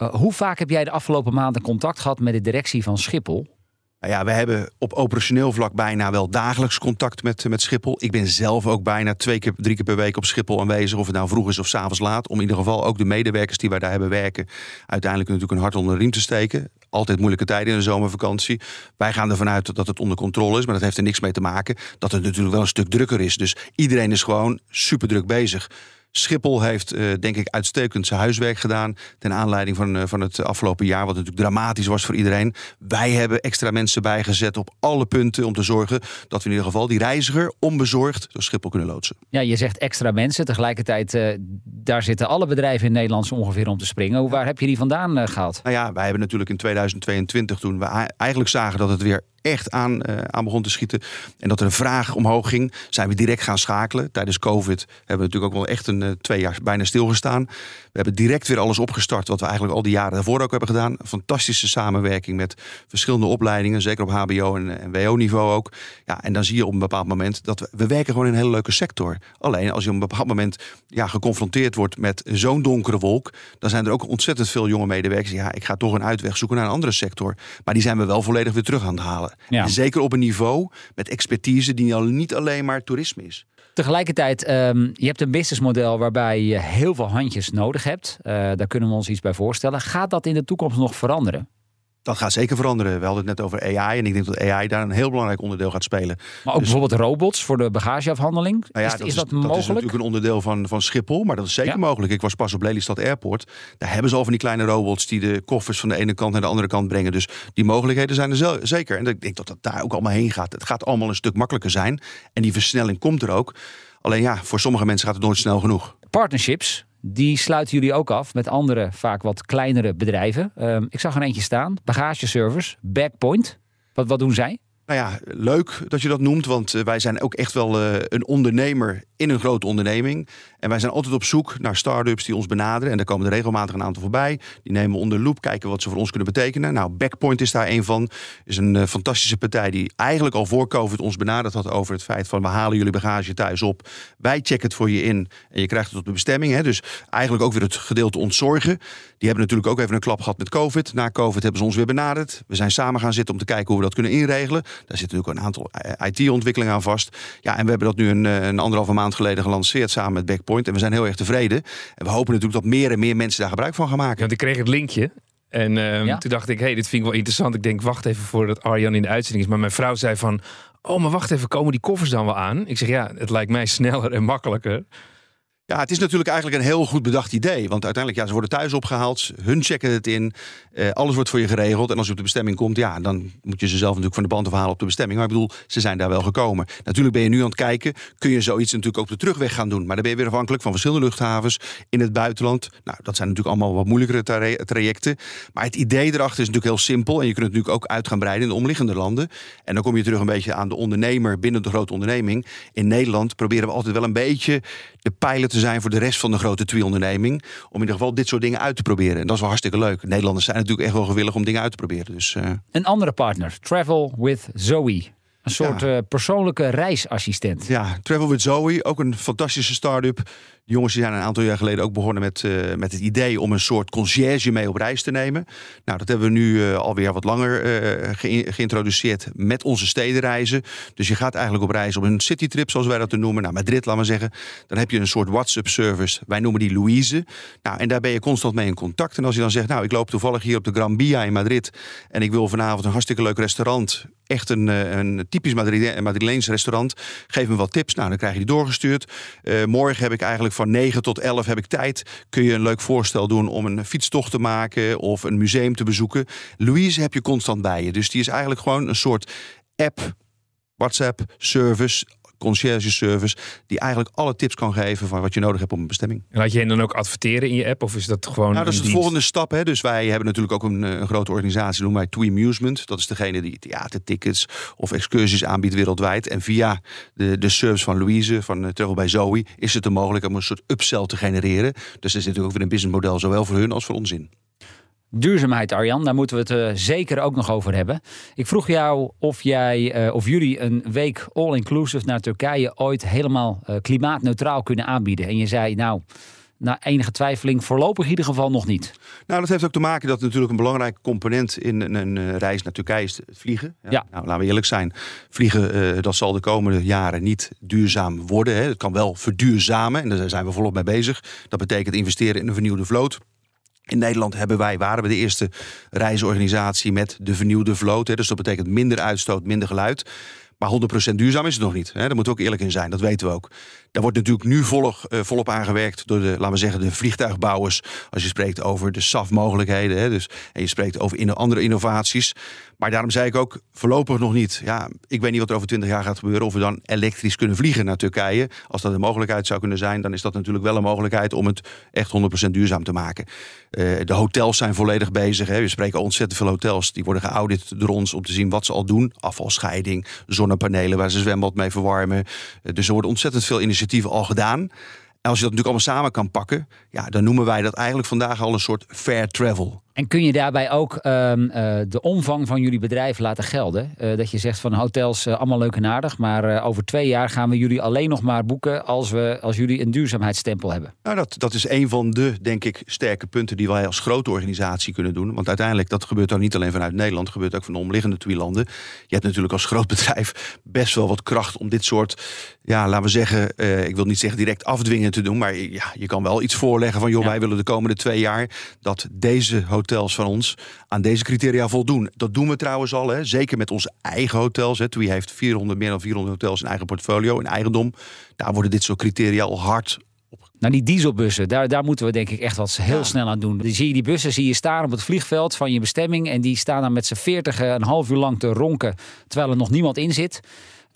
Eh, hoe vaak heb jij de afgelopen maanden contact gehad met de directie van Schiphol? Nou ja, we hebben op operationeel vlak bijna wel dagelijks contact met, met Schiphol. Ik ben zelf ook bijna twee keer, drie keer per week op Schiphol aanwezig. Of het nou vroeg is of s'avonds laat. Om in ieder geval ook de medewerkers die wij daar hebben werken... uiteindelijk natuurlijk een hart onder de riem te steken. Altijd moeilijke tijden in de zomervakantie. Wij gaan ervan uit dat het onder controle is. Maar dat heeft er niks mee te maken dat het natuurlijk wel een stuk drukker is. Dus iedereen is gewoon super druk bezig. Schiphol heeft, eh, denk ik, uitstekend zijn huiswerk gedaan. Ten aanleiding van, eh, van het afgelopen jaar, wat natuurlijk dramatisch was voor iedereen. Wij hebben extra mensen bijgezet op alle punten om te zorgen dat we in ieder geval die reiziger onbezorgd door Schiphol kunnen loodsen. Ja, je zegt extra mensen. Tegelijkertijd, eh, daar zitten alle bedrijven in Nederland zo ongeveer om te springen. Hoe, waar heb je die vandaan eh, gehaald? Nou ja, wij hebben natuurlijk in 2022, toen we eigenlijk zagen dat het weer echt aan, eh, aan begon te schieten. En dat er een vraag omhoog ging, zijn we direct gaan schakelen. Tijdens COVID hebben we natuurlijk ook wel echt een eh, twee jaar bijna stilgestaan. We hebben direct weer alles opgestart, wat we eigenlijk al die jaren daarvoor ook hebben gedaan. Fantastische samenwerking met verschillende opleidingen, zeker op HBO en, en WO-niveau ook. Ja, en dan zie je op een bepaald moment dat we, we werken gewoon in een hele leuke sector. Alleen als je op een bepaald moment ja, geconfronteerd wordt met zo'n donkere wolk, dan zijn er ook ontzettend veel jonge medewerkers. Ja, ik ga toch een uitweg zoeken naar een andere sector. Maar die zijn we wel volledig weer terug aan het halen. Ja. En zeker op een niveau met expertise die al niet alleen maar toerisme is. Tegelijkertijd, ehm, je hebt een businessmodel waarbij je heel veel handjes nodig hebt. Eh, daar kunnen we ons iets bij voorstellen. Gaat dat in de toekomst nog veranderen? Dat gaat zeker veranderen. We hadden het net over AI. En ik denk dat AI daar een heel belangrijk onderdeel gaat spelen. Maar ook Dus- bijvoorbeeld robots voor de bagageafhandeling. Nou ja, is, is dat, dat is mogelijk? natuurlijk een onderdeel van, van Schiphol, maar dat is zeker Ja. mogelijk. Ik was pas op Lelystad Airport. Daar hebben ze al van die kleine robots die de koffers van de ene kant naar de andere kant brengen. Dus die mogelijkheden zijn er zeker. En ik denk dat dat daar ook allemaal heen gaat. Het gaat allemaal een stuk makkelijker zijn. En die versnelling komt er ook. Alleen ja, voor sommige mensen gaat het nooit snel genoeg. Partnerships, die sluiten jullie ook af met andere, vaak wat kleinere bedrijven. Ehm, ik zag er eentje staan, bagageservice, Backpoint. Wat, wat doen zij? Nou ja, leuk dat je dat noemt, want eh, wij zijn ook echt wel uh, een ondernemer in een grote onderneming. En wij zijn altijd op zoek naar start-ups die ons benaderen. En daar komen er regelmatig een aantal voorbij. Die nemen we onder loep, kijken wat ze voor ons kunnen betekenen. Nou, Backpoint is daar een van. Is een uh, fantastische partij die eigenlijk al voor COVID ons benaderd had over het feit van we halen jullie bagage thuis op. Wij checken het voor je in en je krijgt het op de bestemming. Hè. Dus eigenlijk ook weer het gedeelte ontzorgen. Die hebben natuurlijk ook even een klap gehad met COVID. Na COVID hebben ze ons weer benaderd. We zijn samen gaan zitten om te kijken hoe we dat kunnen inregelen. Daar zitten natuurlijk een aantal IT-ontwikkelingen aan vast. Ja, en we hebben dat nu een, een anderhalve maand geleden gelanceerd samen met Backpoint. En we zijn heel erg tevreden. En we hopen natuurlijk dat meer en meer mensen daar gebruik van gaan maken. Ja, want ik kreeg het linkje. En ja? toen dacht ik, hey, dit vind ik wel interessant. Ik denk, wacht even voordat Arjan in de uitzending is. Maar mijn vrouw zei van, oh, maar wacht even, komen die koffers dan wel aan? Ik zeg, ja, het lijkt mij sneller en makkelijker. Ja, het is natuurlijk eigenlijk een heel goed bedacht idee. Want uiteindelijk, ja, ze worden thuis opgehaald. Hun checken het in. Uh, alles wordt voor je geregeld. En als je op de bestemming komt, ja, dan moet je ze zelf natuurlijk van de band afhalen op de bestemming. Maar ik bedoel, ze zijn daar wel gekomen. Natuurlijk ben je nu aan het kijken. Kun je zoiets natuurlijk ook de terugweg gaan doen. Maar dan ben je weer afhankelijk van verschillende luchthavens in het buitenland. Nou, dat zijn natuurlijk allemaal wat moeilijkere tra trajecten. Maar het idee erachter is natuurlijk heel simpel. En je kunt het natuurlijk ook uit gaan breiden in de omliggende landen. En dan kom je terug een beetje aan de ondernemer binnen de grote onderneming. In Nederland proberen we altijd wel een beetje de pijlen te zijn voor de rest van de grote TWI-onderneming. Om in ieder geval dit soort dingen uit te proberen. En dat is wel hartstikke leuk. Nederlanders zijn natuurlijk echt wel gewillig om dingen uit te proberen. Dus, uh... Een andere partner, Travel with Zoe. Een soort ja. uh, persoonlijke reisassistent. Ja, Travel with Zoe, ook een fantastische start-up. Jongens die zijn een aantal jaar geleden ook begonnen met, uh, met het idee om een soort conciërge mee op reis te nemen. Nou, dat hebben we nu uh, alweer wat langer ge geïntroduceerd met onze stedenreizen. Dus je gaat eigenlijk op reis op een citytrip, zoals wij dat noemen. Nou, Madrid, laten we zeggen. Dan heb je een soort WhatsApp-service. Wij noemen die Louise. Nou, en daar ben je constant mee in contact. En als je dan zegt, nou, ik loop toevallig hier op de Gran Via in Madrid. En ik wil vanavond een hartstikke leuk restaurant echt een, een typisch Madrileens restaurant. Geef me wat tips. Nou, dan krijg je die doorgestuurd. Morgen heb ik eigenlijk van 9 tot 11 heb ik tijd. Kun je een leuk voorstel doen om een fietstocht te maken of een museum te bezoeken. Louise heb je constant bij je. Dus die is eigenlijk gewoon een soort app, WhatsApp, service concierge service, die eigenlijk alle tips kan geven van wat je nodig hebt op een bestemming. En laat je hen dan ook adverteren in je app of is dat gewoon. Nou, dat is de volgende stap. Hè? Dus wij hebben natuurlijk ook een, een grote organisatie, noemen wij TWE Amusement. Dat is degene die theatertickets of excursies aanbiedt wereldwijd. En via de, de service van Louise, van uh, bij Zoe, is het er mogelijk om een soort upsell te genereren. Dus er zit natuurlijk ook weer een businessmodel, zowel voor hun als voor ons in. Duurzaamheid, Arjan, daar moeten we het uh, zeker ook nog over hebben. Ik vroeg jou of jij uh, of jullie een week all-inclusive naar Turkije ooit helemaal uh, klimaatneutraal kunnen aanbieden. En je zei, nou, na enige twijfeling voorlopig in ieder geval nog niet. Nou, dat heeft ook te maken dat natuurlijk een belangrijke component in een, een reis naar Turkije is het vliegen. Ja. ja. Nou, laten we eerlijk zijn, vliegen dat zal de komende jaren niet duurzaam worden. Hè. Het kan wel verduurzamen en daar zijn we volop mee bezig. Dat betekent investeren in een vernieuwde vloot. In Nederland hebben wij, waren we de eerste reisorganisatie met de vernieuwde vloot. Dus dat betekent minder uitstoot, minder geluid. Maar 100% duurzaam is het nog niet. Daar moeten we ook eerlijk in zijn, dat weten we ook. Daar wordt natuurlijk nu volop, uh, volop aangewerkt door de, laten we zeggen, de vliegtuigbouwers. Als je spreekt over de SAF-mogelijkheden. Dus, en je spreekt over andere innovaties. Maar daarom zei ik ook voorlopig nog niet. Ja, ik weet niet wat er over 20 jaar gaat gebeuren. Of we dan elektrisch kunnen vliegen naar Turkije. Als dat een mogelijkheid zou kunnen zijn, dan is dat natuurlijk wel een mogelijkheid om het echt 100% duurzaam te maken. Uh, de hotels zijn volledig bezig. Hè. We spreken ontzettend veel hotels. Die worden geaudit door ons om te zien wat ze al doen. Afvalscheiding, zonnepanelen waar ze zwembad mee verwarmen. Uh, dus er worden ontzettend veel al gedaan. Als je dat natuurlijk allemaal samen kan pakken, ja, dan noemen wij dat eigenlijk vandaag al een soort fair travel. En kun je daarbij ook um, uh, de omvang van jullie bedrijf laten gelden? Uh, dat je zegt van hotels uh, allemaal leuk en aardig, maar over twee jaar gaan we jullie alleen nog maar boeken als, we, als jullie een duurzaamheidsstempel hebben. Nou, dat, dat is een van de, denk ik, sterke punten die wij als grote organisatie kunnen doen. Want uiteindelijk, dat gebeurt dan niet alleen vanuit Nederland, dat gebeurt ook van de omliggende twee landen. Je hebt natuurlijk als groot *laughs* bedrijf best wel wat kracht om dit soort, ja, laten we zeggen, ik wil niet zeggen direct afdwingen te doen, maar ja, je kan wel iets voorleggen van, joh, ja. wij willen de komende twee jaar dat deze hotels van ons aan deze criteria voldoen. Dat doen we trouwens al, hè. zeker met onze eigen hotels. Hè. TUI heeft 400, meer dan 400 hotels in eigen portfolio, in eigendom. Daar worden dit soort criteria al hard nou, die dieselbussen, daar, daar moeten we denk ik echt wat heel ja. snel aan doen. Zie je die bussen zie je staan op het vliegveld van je bestemming. En die staan dan met z'n veertig een half uur lang te ronken, terwijl er nog niemand in zit.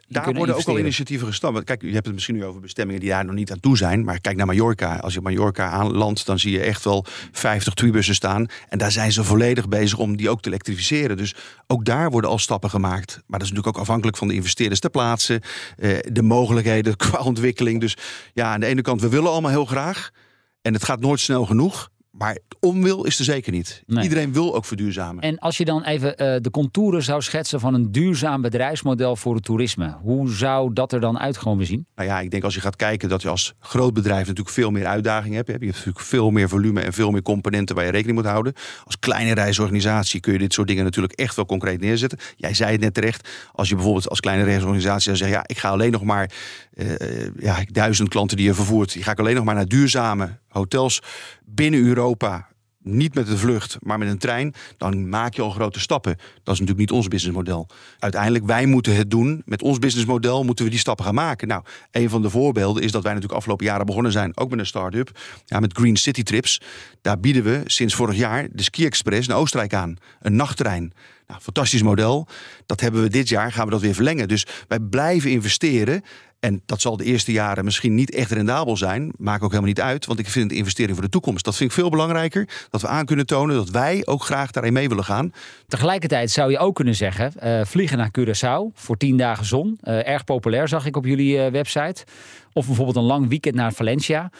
Daar worden ook al initiatieven gestapt. Kijk, je hebt het misschien nu over bestemmingen die daar nog niet aan toe zijn. Maar kijk naar Mallorca. Als je Mallorca aanlandt, dan zie je echt wel 50 tweebussen staan. En daar zijn ze volledig bezig om die ook te elektrificeren. Dus ook daar worden al stappen gemaakt. Maar dat is natuurlijk ook afhankelijk van de investeerders ter plaatse. eh, de mogelijkheden *laughs* qua ontwikkeling. Dus ja, aan de ene kant, we willen allemaal heel graag. En het gaat nooit snel genoeg. Maar onwil is er zeker niet. Nee. Iedereen wil ook verduurzamen. En als je dan even eh, de contouren zou schetsen van een duurzaam bedrijfsmodel voor het toerisme. Hoe zou dat er dan uit gewoon weer zien? Nou ja, ik denk als je gaat kijken dat je als groot bedrijf natuurlijk veel meer uitdagingen hebt. Je hebt natuurlijk veel meer volume en veel meer componenten waar je rekening moet houden. Als kleine reisorganisatie kun je dit soort dingen natuurlijk echt wel concreet neerzetten. Jij zei het net terecht. Als je bijvoorbeeld als kleine reisorganisatie zou zeggen, ja, ik ga alleen nog maar eh, ja, duizend klanten die je vervoert. Die ga ik alleen nog maar naar duurzame hotels binnen Europa. Niet met de vlucht, maar met een trein. Dan maak je al grote stappen. Dat is natuurlijk niet ons businessmodel. Uiteindelijk, wij moeten het doen. Met ons businessmodel moeten we die stappen gaan maken. Nou, een van de voorbeelden is dat wij natuurlijk afgelopen jaren begonnen zijn. Ook met een start-up. Ja, met Green City Trips. Daar bieden we sinds vorig jaar de Ski Express naar Oostenrijk aan. Een nachttrein. Nou, fantastisch model. Dat hebben we dit jaar, gaan we dat weer verlengen. Dus wij blijven investeren. En dat zal de eerste jaren misschien niet echt rendabel zijn. Maakt ook helemaal niet uit. Want ik vind het investering voor de toekomst. Dat vind ik veel belangrijker. Dat we aan kunnen tonen dat wij ook graag daarin mee willen gaan. Tegelijkertijd zou je ook kunnen zeggen, eh, vliegen naar Curaçao voor 10 dagen zon. Eh, erg populair zag ik op jullie eh, website. Of bijvoorbeeld een lang weekend naar Valencia.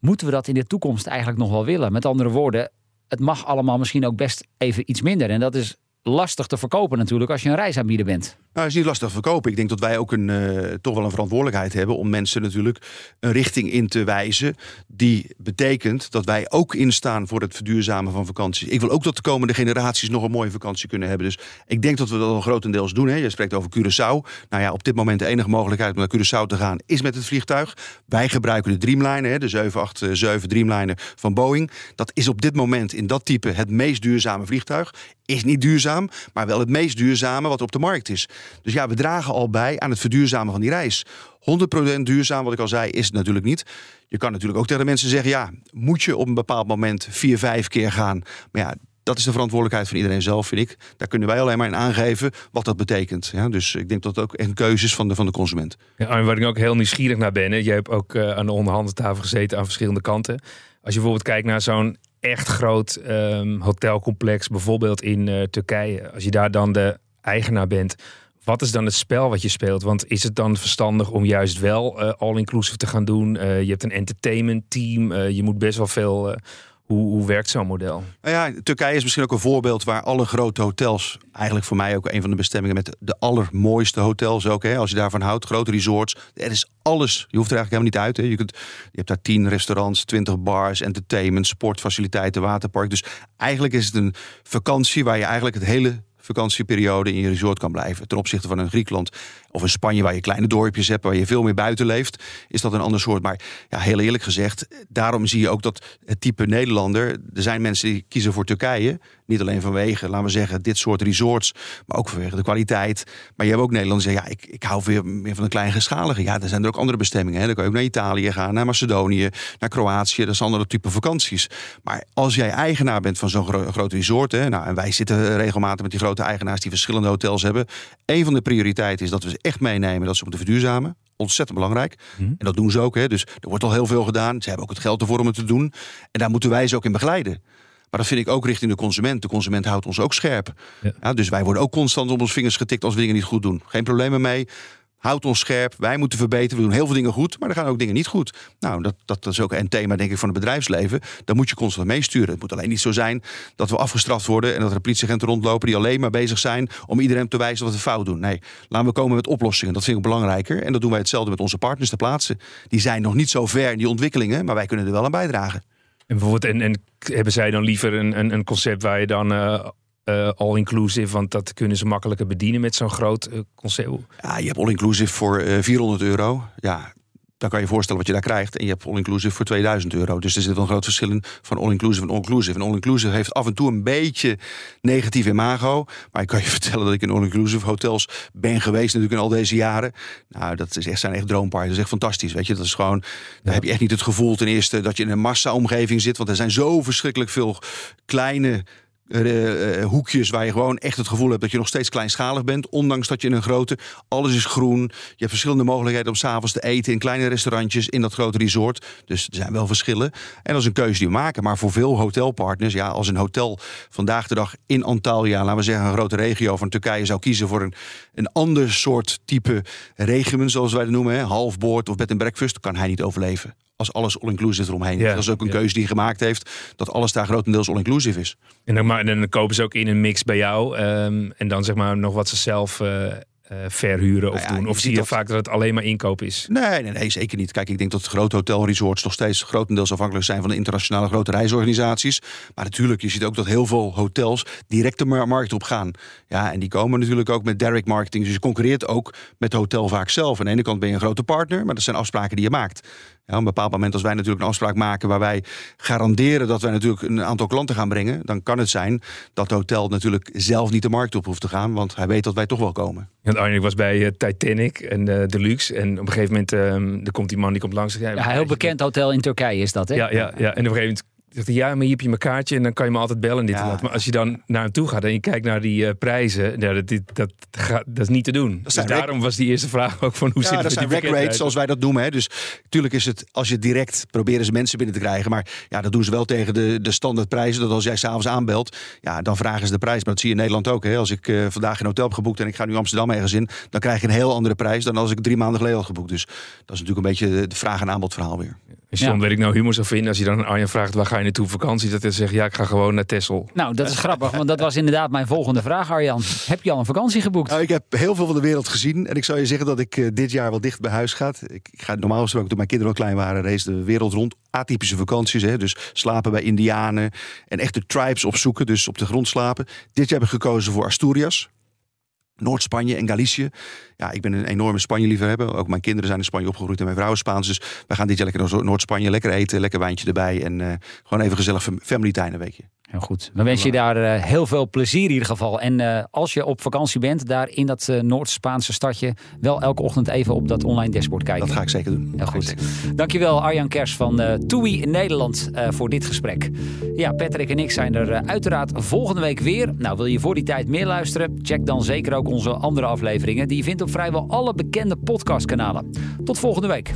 Moeten we dat in de toekomst eigenlijk nog wel willen? Met andere woorden, het mag allemaal misschien ook best even iets minder. En dat is lastig te verkopen natuurlijk als je een reisaanbieder bent. Nou, is niet lastig verkopen. Ik denk dat wij ook een, eh, toch wel een verantwoordelijkheid hebben om mensen natuurlijk een richting in te wijzen. Die betekent dat wij ook instaan voor het verduurzamen van vakanties. Ik wil ook dat de komende generaties nog een mooie vakantie kunnen hebben. Dus ik denk dat we dat al grotendeels doen. Hè. Je spreekt over Curaçao. Nou ja, op dit moment de enige mogelijkheid om naar Curaçao te gaan is met het vliegtuig. Wij gebruiken de Dreamliner, hè, de 787 Dreamliner van Boeing. Dat is op dit moment in dat type het meest duurzame vliegtuig. Is niet duurzaam, maar wel het meest duurzame wat op de markt is. Dus ja, we dragen al bij aan het verduurzamen van die reis. 100% duurzaam, wat ik al zei, is het natuurlijk niet. Je kan natuurlijk ook tegen mensen zeggen: ja, moet je op een bepaald moment vier, vijf keer gaan? Maar ja, dat is de verantwoordelijkheid van iedereen zelf, vind ik. Daar kunnen wij alleen maar in aangeven wat dat betekent. Ja, dus ik denk dat het ook een keuze is van de, van de consument. Ja, en waar ik ook heel nieuwsgierig naar ben. Jij hebt ook eh, aan de onderhandeltafel gezeten aan verschillende kanten. Als je bijvoorbeeld kijkt naar zo'n echt groot ehm, hotelcomplex, bijvoorbeeld in eh, Turkije. Als je daar dan de eigenaar bent. Wat is dan het spel wat je speelt? Want is het dan verstandig om juist wel eh, all-inclusive te gaan doen? Eh, je hebt een entertainment team. eh, je moet best wel veel. hoe, hoe werkt zo'n model? Nou ja, Turkije is misschien ook een voorbeeld waar alle grote hotels, eigenlijk voor mij ook een van de bestemmingen met de allermooiste hotels ook, hè, als je daarvan houdt, grote resorts, er is alles. Je hoeft er eigenlijk helemaal niet uit. Hè. Je, kunt, je hebt daar tien restaurants, twintig bars, entertainment, sportfaciliteiten, waterpark. Dus eigenlijk is het een vakantie waar je eigenlijk het hele vakantieperiode in je resort kan blijven. Ten opzichte van een Griekenland of een Spanje waar je kleine dorpjes hebt, waar je veel meer buiten leeft, is dat een ander soort. Maar ja, heel eerlijk gezegd, daarom zie je ook dat het type Nederlander, er zijn mensen die kiezen voor Turkije, niet alleen vanwege, laten we zeggen, dit soort resorts, maar ook vanwege de kwaliteit. Maar je hebt ook Nederlanders die ja, ik, ik hou weer meer van een kleinschalige. Ja, er zijn er ook andere bestemmingen. Hè. Dan kan je ook naar Italië gaan, naar Macedonië, naar Kroatië. Dat zijn andere type vakanties. Maar als jij eigenaar bent van zo'n gro groot resort, hè, nou, en wij zitten regelmatig met die grote eigenaars die verschillende hotels hebben. Een van de prioriteiten is dat we echt meenemen dat ze moeten verduurzamen. Ontzettend belangrijk. En dat doen ze ook. Hè. Dus er wordt al heel veel gedaan. Ze hebben ook het geld ervoor om het te doen. En daar moeten wij ze ook in begeleiden. Maar dat vind ik ook richting de consument. De consument houdt ons ook scherp. Ja. Ja, dus wij worden ook constant op ons vingers getikt als we dingen niet goed doen. Geen problemen mee. Houd ons scherp. Wij moeten verbeteren. We doen heel veel dingen goed, maar er gaan ook dingen niet goed. Nou, dat, dat is ook een thema, denk ik, van het bedrijfsleven. Daar moet je constant meesturen. Het moet alleen niet zo zijn dat we afgestraft worden en dat er politieagenten rondlopen die alleen maar bezig zijn om iedereen te wijzen wat we fout doen. Nee, laten we komen met oplossingen. Dat vind ik belangrijker. En dat doen wij hetzelfde met onze partners ter plaatse. Die zijn nog niet zo ver in die ontwikkelingen, maar wij kunnen er wel aan bijdragen. En bijvoorbeeld, en, en hebben zij dan liever een, een, een concept waar je dan eh, eh, all-inclusive, want dat kunnen ze makkelijker bedienen met zo'n groot eh, concept. Ja, je hebt all-inclusive voor eh, 400 euro. Ja, dan kan je je voorstellen wat je daar krijgt. En je hebt all-inclusive voor 2000 euro. Dus er zit wel een groot verschil in van all-inclusive en all-inclusive. En all-inclusive heeft af en toe een beetje negatief imago. Maar ik kan je *laughs* vertellen dat ik in all-inclusive hotels ben geweest natuurlijk in al deze jaren. Nou, dat is echt, zijn echt droomparties. Dat is echt fantastisch, weet je. Dat is gewoon, daar heb je echt niet het gevoel ten eerste dat je in een massa-omgeving zit. Want er zijn zo verschrikkelijk veel kleine eh, eh, hoekjes waar je gewoon echt het gevoel hebt dat je nog steeds kleinschalig bent. Ondanks dat je in een grote, alles is groen. Je hebt verschillende mogelijkheden om s'avonds te eten in kleine restaurantjes in dat grote resort. Dus er zijn wel verschillen. En dat is een keuze die we maken. Maar voor veel hotelpartners, ja, als een hotel vandaag de dag in Antalya, laten we zeggen een grote regio van Turkije, zou kiezen voor een, een ander soort type regimen, zoals wij het noemen, halfboord of bed and breakfast, kan hij niet overleven als alles all-inclusive eromheen. Ja, dat is ook een ja. keuze die hij gemaakt heeft, dat alles daar grotendeels all-inclusive is. En dan, maar, dan kopen ze ook in een mix bij jou. ehm, en dan zeg maar nog wat ze zelf eh, eh, verhuren of Nou ja, doen. Of zie je dat- vaak dat het alleen maar inkoop is? Nee, nee, nee, zeker niet. Kijk, ik denk dat grote hotelresorts nog steeds grotendeels afhankelijk zijn van de internationale grote reisorganisaties. Maar natuurlijk, je ziet ook dat heel veel hotels direct de mar- markt op gaan. Ja, en die komen natuurlijk ook met direct marketing. Dus je concurreert ook met het hotel vaak zelf. Aan de ene kant ben je een grote partner, maar dat zijn afspraken die je maakt. Ja, op een bepaald moment als wij natuurlijk een afspraak maken waar wij garanderen dat wij natuurlijk een aantal klanten gaan brengen, dan kan het zijn dat het hotel natuurlijk zelf niet de markt op hoeft te gaan, want hij weet dat wij toch wel komen. Want Arjen, ik was bij eh, Titanic en eh Deluxe. En op een gegeven moment ehm er komt die man die komt langs. Ja, heel bekend hotel in Turkije is dat, hè? Ja, ja, ja. En op een gegeven moment zegt hij, ja, maar hier heb je mijn kaartje en dan kan je me altijd bellen en dit Ja. en dat. Maar als je dan naar hem toe gaat en je kijkt naar die eh, prijzen, ja, dat, dit- dat, gaat, dat is niet te doen. Dus daarom was die eerste vraag ook van hoe zit Ja, het dat zijn rack rates, zoals wij dat noemen. Hè. Dus natuurlijk is het, als je direct proberen ze mensen binnen te krijgen. Maar ja, dat doen ze wel tegen de, de standaardprijzen. Dat als jij s'avonds aanbelt, ja, dan vragen ze de prijs. Maar dat zie je in Nederland ook. Hè. Als ik eh, vandaag een hotel heb geboekt en ik ga nu Amsterdam ergens in, dan krijg je een heel andere prijs dan als ik drie maanden geleden had geboekt. Dus dat is natuurlijk een beetje de, de vraag- en aanbod verhaal weer. En John, Ja. weet ik nou humor zou vinden als je dan aan Arjen vraagt waar ga je naartoe op vakantie, dat hij zegt ja, ik ga gewoon naar Texel. Nou, dat is grappig, want dat was inderdaad mijn volgende vraag, Arjan. Heb je al een vakantie geboekt? Nou, ik heb heel veel van de wereld gezien. En ik zou je zeggen dat ik eh, dit jaar wel dicht bij huis ga. Ik, ik ga normaal gesproken, toen mijn kinderen nog klein waren, race de wereld rond. Atypische vakanties, hè? dus slapen bij indianen en echt de tribes opzoeken, dus op de grond slapen. Dit jaar heb ik gekozen voor Asturias. Noord-Spanje en Galicië. Ja, ik ben een enorme Spanje-liefhebber. Ook mijn kinderen zijn in Spanje opgegroeid en mijn vrouw is Spaans. Dus wij gaan dit lekker naar Noord-Spanje. Lekker eten, lekker wijntje erbij. En eh, gewoon even gezellig fam- family time een weekje. Heel goed. We wensen je daar eh, heel veel plezier in ieder geval. En eh, als je op vakantie bent, daar in dat eh, Noord-Spaanse stadje, wel elke ochtend even op dat online dashboard kijken. Dat ga ik zeker doen. Heel goed. zeker. Dankjewel Arjan Kers van eh TUI in Nederland eh, voor dit gesprek. Ja, Patrick en ik zijn er uiteraard volgende week weer. Nou, wil je voor die tijd meer luisteren? Check dan zeker ook onze andere afleveringen. Die je vindt op vrijwel alle bekende podcastkanalen. Tot volgende week.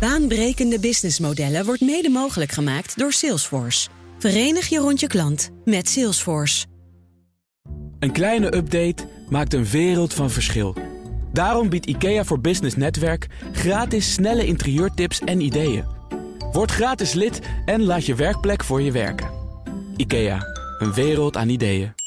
Baanbrekende businessmodellen wordt mede mogelijk gemaakt door Salesforce. Verenig je rond je klant met Salesforce. Een kleine update maakt een wereld van verschil. Daarom biedt IKEA voor Business Netwerk gratis snelle interieurtips en ideeën. Word gratis lid en laat je werkplek voor je werken. IKEA, een wereld aan ideeën.